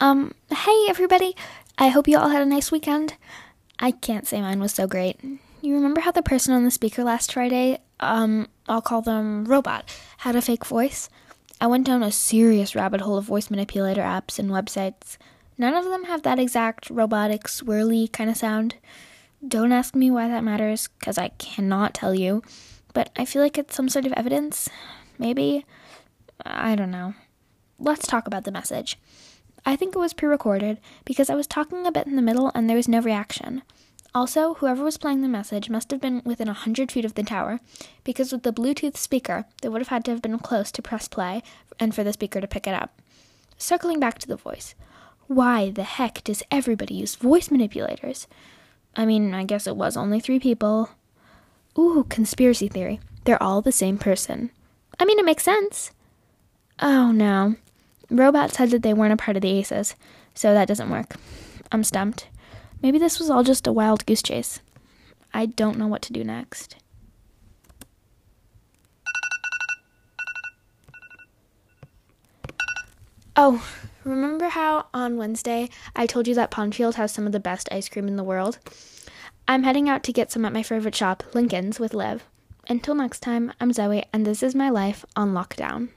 Um, hey everybody. I hope you all had a nice weekend. I can't say mine was so great. You remember how the person on the speaker last Friday, um, I'll call them Robot, had a fake voice? I went down a serious rabbit hole of voice manipulator apps and websites. None of them have that exact robotic, swirly kind of sound. Don't ask me why that matters, because I cannot tell you. But I feel like it's some sort of evidence. Maybe. I don't know. Let's talk about the message. I think it was pre recorded because I was talking a bit in the middle and there was no reaction. Also, whoever was playing the message must have been within a hundred feet of the tower, because with the Bluetooth speaker, they would have had to have been close to press play and for the speaker to pick it up. Circling back to the voice. Why the heck does everybody use voice manipulators? I mean, I guess it was only three people. Ooh, conspiracy theory. They're all the same person. I mean, it makes sense. Oh no. Robot said that they weren't a part of the Aces, so that doesn't work. I'm stumped. Maybe this was all just a wild goose chase. I don't know what to do next. Oh, remember how on Wednesday I told you that Pondfield has some of the best ice cream in the world? I'm heading out to get some at my favorite shop, Lincoln's, with Liv. Until next time, I'm Zoe, and this is my life on lockdown.